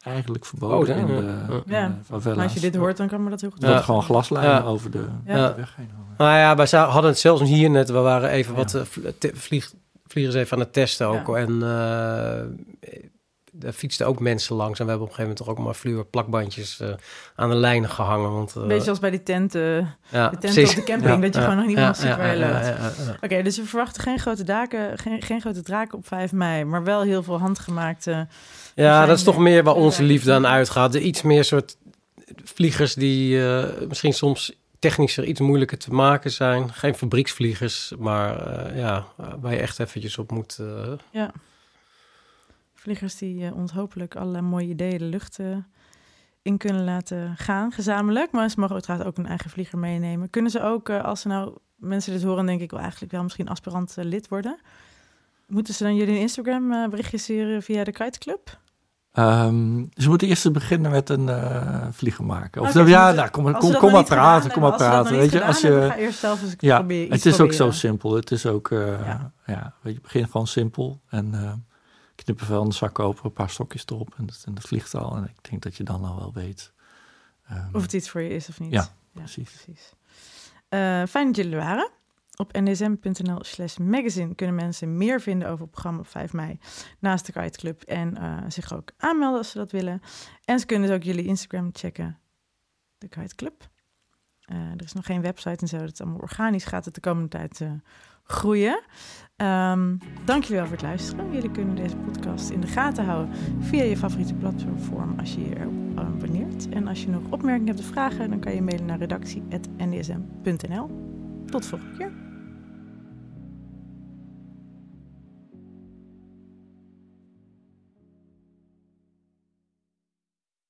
eigenlijk verboden Oh, ja, in de, ja. in de als je dit hoort, dan kan me dat heel goed Ja. gewoon glaslijnen Ja. over de, Ja. de weg heen. hangen. Nou ja, wij hadden het zelfs hier net. We waren even Ja. wat eh, vl- te- vlieg, vliegers even aan het testen ook. Ja. En eh daar fietsten ook mensen langs. En we hebben op een gegeven moment toch ook maar fluor plakbandjes eh, aan de lijnen gehangen. Want, eh, Beetje als bij die tenten, ja, de tenten op de camping, Ja. dat je gewoon nog niet ja, ja. Oké, dus we verwachten geen grote daken, geen, geen grote draken op 5 mei, maar wel heel veel handgemaakte. Ja, dat is toch er- meer waar onze liefde aan uitgaat. De iets meer soort vliegers die eh, misschien soms technischer iets moeilijker te maken zijn. Geen fabrieksvliegers, maar eh, ja, waar je echt eventjes op moet. eh, Vliegers die eh, ons hopelijk allerlei mooie ideeën de lucht eh, in kunnen laten gaan, gezamenlijk. Maar ze mogen uiteraard ook een eigen vlieger meenemen. Kunnen ze ook, eh, als ze nou mensen dit horen, denk ik wel eigenlijk wel misschien aspirant eh, lid worden. Moeten ze dan jullie Instagram eh, berichtje sturen via de Kite Club? Ehm, ze moeten eerst beginnen met een eh vlieger maken. Of dan- ze ja, nou, kom, kom, maar praten, kom maar praten. Weet je, als je, ga eerst zelf eens ja, iets het is ook zo simpel. Het is ook, eh, Ja. ja. weet je, begin gewoon simpel en eh knippen van de zak open, een paar stokjes erop en dat, en dat vliegt al. En ik denk dat je dan al wel weet. ehm, Of het iets voor je is of niet. Ja, precies. precies. Fijn dat jullie waren. Op nsm.nl slash magazine kunnen mensen meer vinden over het programma op 5 mei naast de Kite Club. En eh, zich ook aanmelden als ze dat willen. En ze kunnen dus ook jullie Instagram checken, de Kite Club. Eh, er is nog geen website en zo, dat is allemaal organisch. Gaat het de komende tijd eh, groeien. Ehm dank jullie wel voor het luisteren. Jullie kunnen deze podcast in de gaten houden via je favoriete platform als je je abonneert. En als je nog opmerkingen hebt of vragen, dan kan je mailen naar redactie.ndsm.nl. Tot volgende keer.